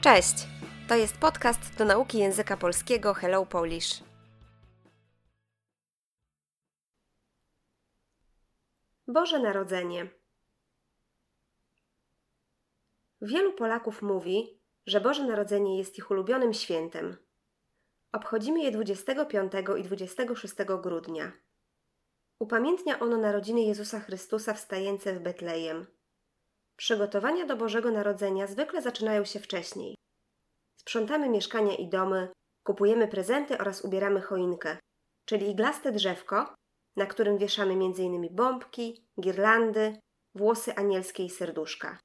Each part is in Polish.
Cześć! To jest podcast do nauki języka polskiego Hello Polish. Boże Narodzenie. Wielu Polaków mówi, że Boże Narodzenie jest ich ulubionym świętem. Obchodzimy je 25 i 26 grudnia. Upamiętnia ono narodziny Jezusa Chrystusa wstające w Betlejem. Przygotowania do Bożego Narodzenia zwykle zaczynają się wcześniej. Sprzątamy mieszkania i domy, kupujemy prezenty oraz ubieramy choinkę, czyli iglaste drzewko, na którym wieszamy m.in. bombki, girlandy, włosy anielskie i serduszka.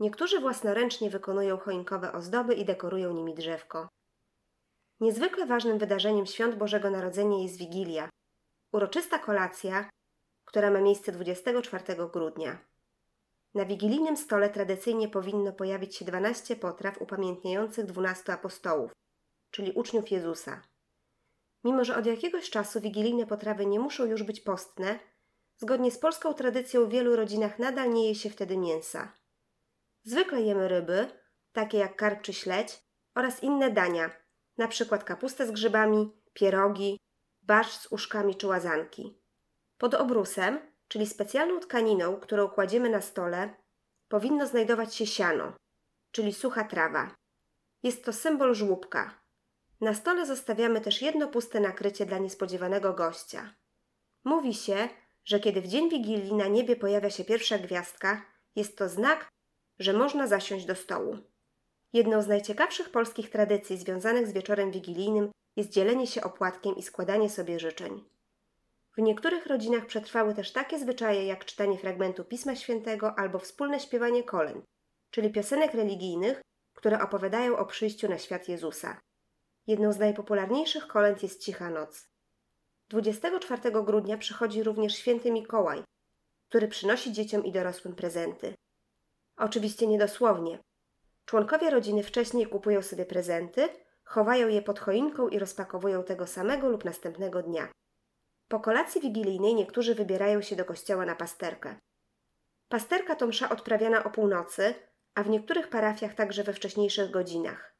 Niektórzy własnoręcznie wykonują choinkowe ozdoby i dekorują nimi drzewko. Niezwykle ważnym wydarzeniem świąt Bożego Narodzenia jest Wigilia, uroczysta kolacja, która ma miejsce 24 grudnia. Na wigilijnym stole tradycyjnie powinno pojawić się 12 potraw upamiętniających 12 apostołów, czyli uczniów Jezusa. Mimo, że od jakiegoś czasu wigilijne potrawy nie muszą już być postne, zgodnie z polską tradycją w wielu rodzinach nadal nie je się wtedy mięsa. Zwykle jemy ryby, takie jak karp czy śledź, oraz inne dania, np. kapustę z grzybami, pierogi, barszcz z uszkami czy łazanki. Pod obrusem czyli specjalną tkaniną, którą kładziemy na stole, powinno znajdować się siano, czyli sucha trawa. Jest to symbol żłóbka. Na stole zostawiamy też jedno puste nakrycie dla niespodziewanego gościa. Mówi się, że kiedy w dzień Wigilii na niebie pojawia się pierwsza gwiazdka, jest to znak, że można zasiąść do stołu. Jedną z najciekawszych polskich tradycji związanych z wieczorem wigilijnym jest dzielenie się opłatkiem i składanie sobie życzeń. W niektórych rodzinach przetrwały też takie zwyczaje jak czytanie fragmentu Pisma Świętego albo wspólne śpiewanie kolęd, czyli piosenek religijnych, które opowiadają o przyjściu na świat Jezusa. Jedną z najpopularniejszych kolęd jest Cicha Noc. 24 grudnia przychodzi również święty Mikołaj, który przynosi dzieciom i dorosłym prezenty. Oczywiście niedosłownie. Członkowie rodziny wcześniej kupują sobie prezenty, chowają je pod choinką i rozpakowują tego samego lub następnego dnia. Po kolacji wigilijnej niektórzy wybierają się do kościoła na pasterkę. Pasterka to msza odprawiana o północy, a w niektórych parafiach także we wcześniejszych godzinach.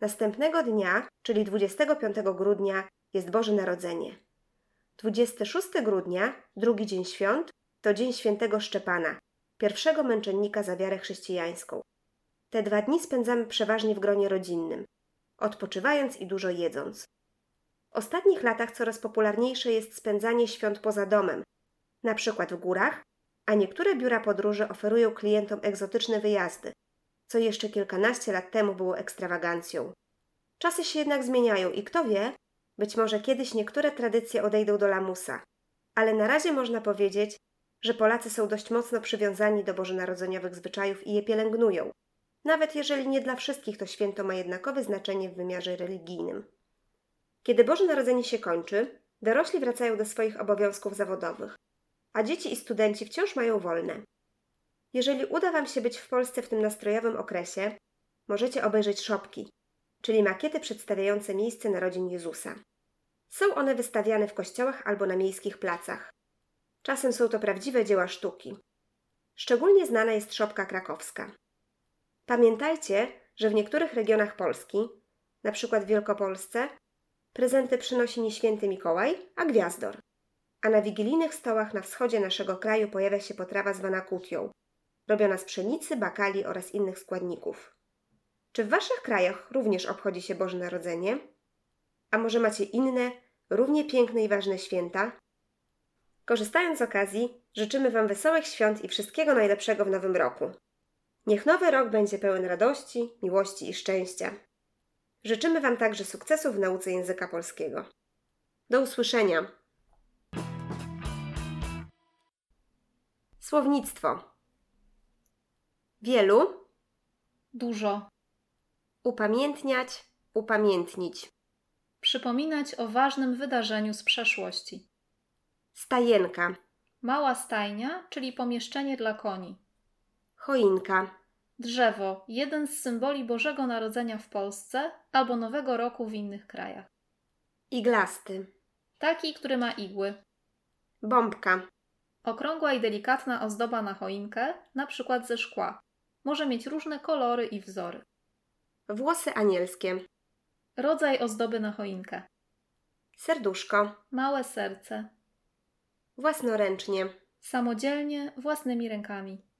Następnego dnia, czyli 25 grudnia, jest Boże Narodzenie. 26 grudnia, drugi dzień świąt, to dzień świętego Szczepana, pierwszego męczennika za wiarę chrześcijańską. Te dwa dni spędzamy przeważnie w gronie rodzinnym, odpoczywając i dużo jedząc. W ostatnich latach coraz popularniejsze jest spędzanie świąt poza domem, na przykład w górach, a niektóre biura podróży oferują klientom egzotyczne wyjazdy, co jeszcze kilkanaście lat temu było ekstrawagancją. Czasy się jednak zmieniają i kto wie, być może kiedyś niektóre tradycje odejdą do lamusa, ale na razie można powiedzieć, że Polacy są dość mocno przywiązani do bożonarodzeniowych zwyczajów i je pielęgnują, nawet jeżeli nie dla wszystkich to święto ma jednakowe znaczenie w wymiarze religijnym. Kiedy Boże Narodzenie się kończy, dorośli wracają do swoich obowiązków zawodowych, a dzieci i studenci wciąż mają wolne. Jeżeli uda Wam się być w Polsce w tym nastrojowym okresie, możecie obejrzeć szopki, czyli makiety przedstawiające miejsce narodzin Jezusa. Są one wystawiane w kościołach albo na miejskich placach. Czasem są to prawdziwe dzieła sztuki. Szczególnie znana jest szopka krakowska. Pamiętajcie, że w niektórych regionach Polski, np. w Wielkopolsce, Prezenty przynosi nie święty Mikołaj, a gwiazdor. A na wigilijnych stołach na wschodzie naszego kraju pojawia się potrawa zwana kutią, robiona z pszenicy, bakali oraz innych składników. Czy w Waszych krajach również obchodzi się Boże Narodzenie? A może macie inne, równie piękne i ważne święta? Korzystając z okazji, życzymy Wam wesołych świąt i wszystkiego najlepszego w nowym roku. Niech nowy rok będzie pełen radości, miłości i szczęścia. Życzymy Wam także sukcesów w nauce języka polskiego. Do usłyszenia. Słownictwo. Wielu. Dużo. Upamiętniać, upamiętnić. Przypominać o ważnym wydarzeniu z przeszłości. Stajenka. Mała stajnia, czyli pomieszczenie dla koni. Choinka. Drzewo jeden z symboli Bożego Narodzenia w Polsce albo Nowego Roku w innych krajach. Iglasty. Taki, który ma igły. Bombka. Okrągła i delikatna ozdoba na choinkę, na przykład ze szkła. Może mieć różne kolory i wzory. Włosy anielskie. Rodzaj ozdoby na choinkę. Serduszko. Małe serce. Własnoręcznie. Samodzielnie, własnymi rękami.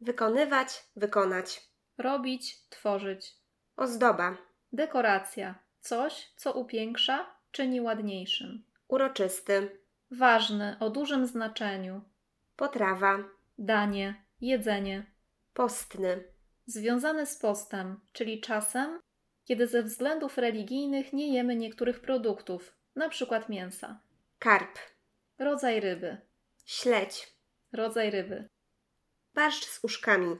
Wykonywać, wykonać. Robić, tworzyć. Ozdoba. Dekoracja. Coś, co upiększa, czyni ładniejszym. Uroczysty. Ważny, o dużym znaczeniu. Potrawa. Danie, jedzenie. Postny. Związane z postem, czyli czasem, kiedy ze względów religijnych nie jemy niektórych produktów, np. mięsa. Karp. Rodzaj ryby. Śledź. Rodzaj ryby. Barszcz z uszkami.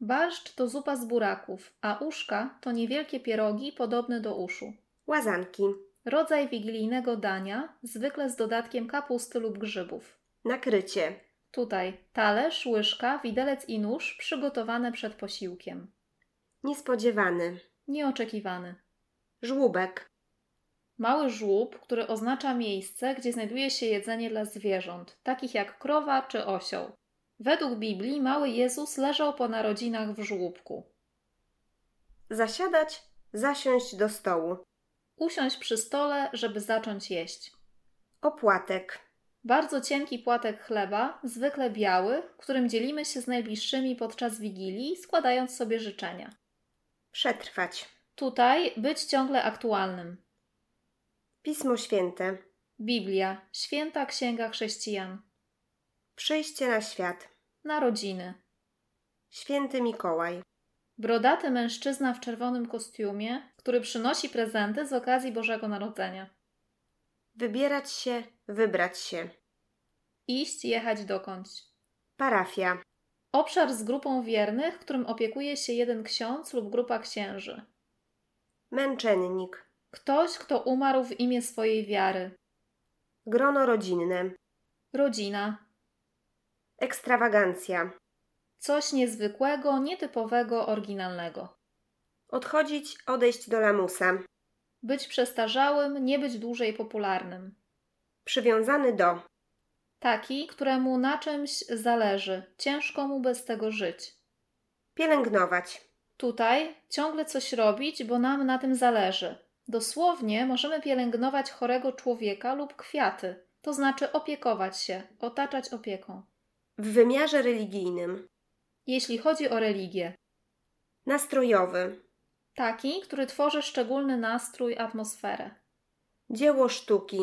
Barszcz to zupa z buraków, a uszka to niewielkie pierogi podobne do uszu. Łazanki. Rodzaj wigilijnego dania, zwykle z dodatkiem kapusty lub grzybów. Nakrycie. Tutaj talerz, łyżka, widelec i nóż przygotowane przed posiłkiem. Niespodziewany. Nieoczekiwany. Żłóbek. Mały żłób, który oznacza miejsce, gdzie znajduje się jedzenie dla zwierząt, takich jak krowa czy osioł. Według Biblii mały Jezus leżał po narodzinach w żłóbku. Zasiadać, zasiąść do stołu. Usiąść przy stole, żeby zacząć jeść. Opłatek. Bardzo cienki płatek chleba, zwykle biały, którym dzielimy się z najbliższymi podczas wigilii, składając sobie życzenia. Przetrwać. Tutaj być ciągle aktualnym. Pismo Święte. Biblia, święta księga chrześcijan. Przyjście na świat. Narodziny. Święty Mikołaj. Brodaty mężczyzna w czerwonym kostiumie, który przynosi prezenty z okazji Bożego Narodzenia. Wybierać się, wybrać się. Iść, jechać dokądś. Parafia. Obszar z grupą wiernych, którym opiekuje się jeden ksiądz lub grupa księży. Męczennik. Ktoś, kto umarł w imię swojej wiary. Grono rodzinne. Rodzina. Ekstrawagancja. Coś niezwykłego, nietypowego, oryginalnego. Odchodzić, odejść do lamusa. Być przestarzałym, nie być dłużej popularnym. Przywiązany do. Taki, któremu na czymś zależy, ciężko mu bez tego żyć. Pielęgnować. Tutaj ciągle coś robić, bo nam na tym zależy. Dosłownie możemy pielęgnować chorego człowieka lub kwiaty, to znaczy opiekować się, otaczać opieką. W wymiarze religijnym. Jeśli chodzi o religię, Nastrojowy. taki, który tworzy szczególny nastrój, atmosferę. Dzieło sztuki.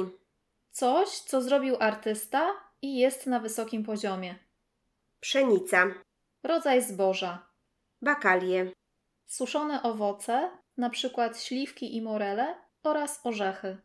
Coś, co zrobił artysta i jest na wysokim poziomie. Pszenica. Rodzaj zboża. Bakalie. Suszone owoce, na przykład śliwki i morele oraz orzechy.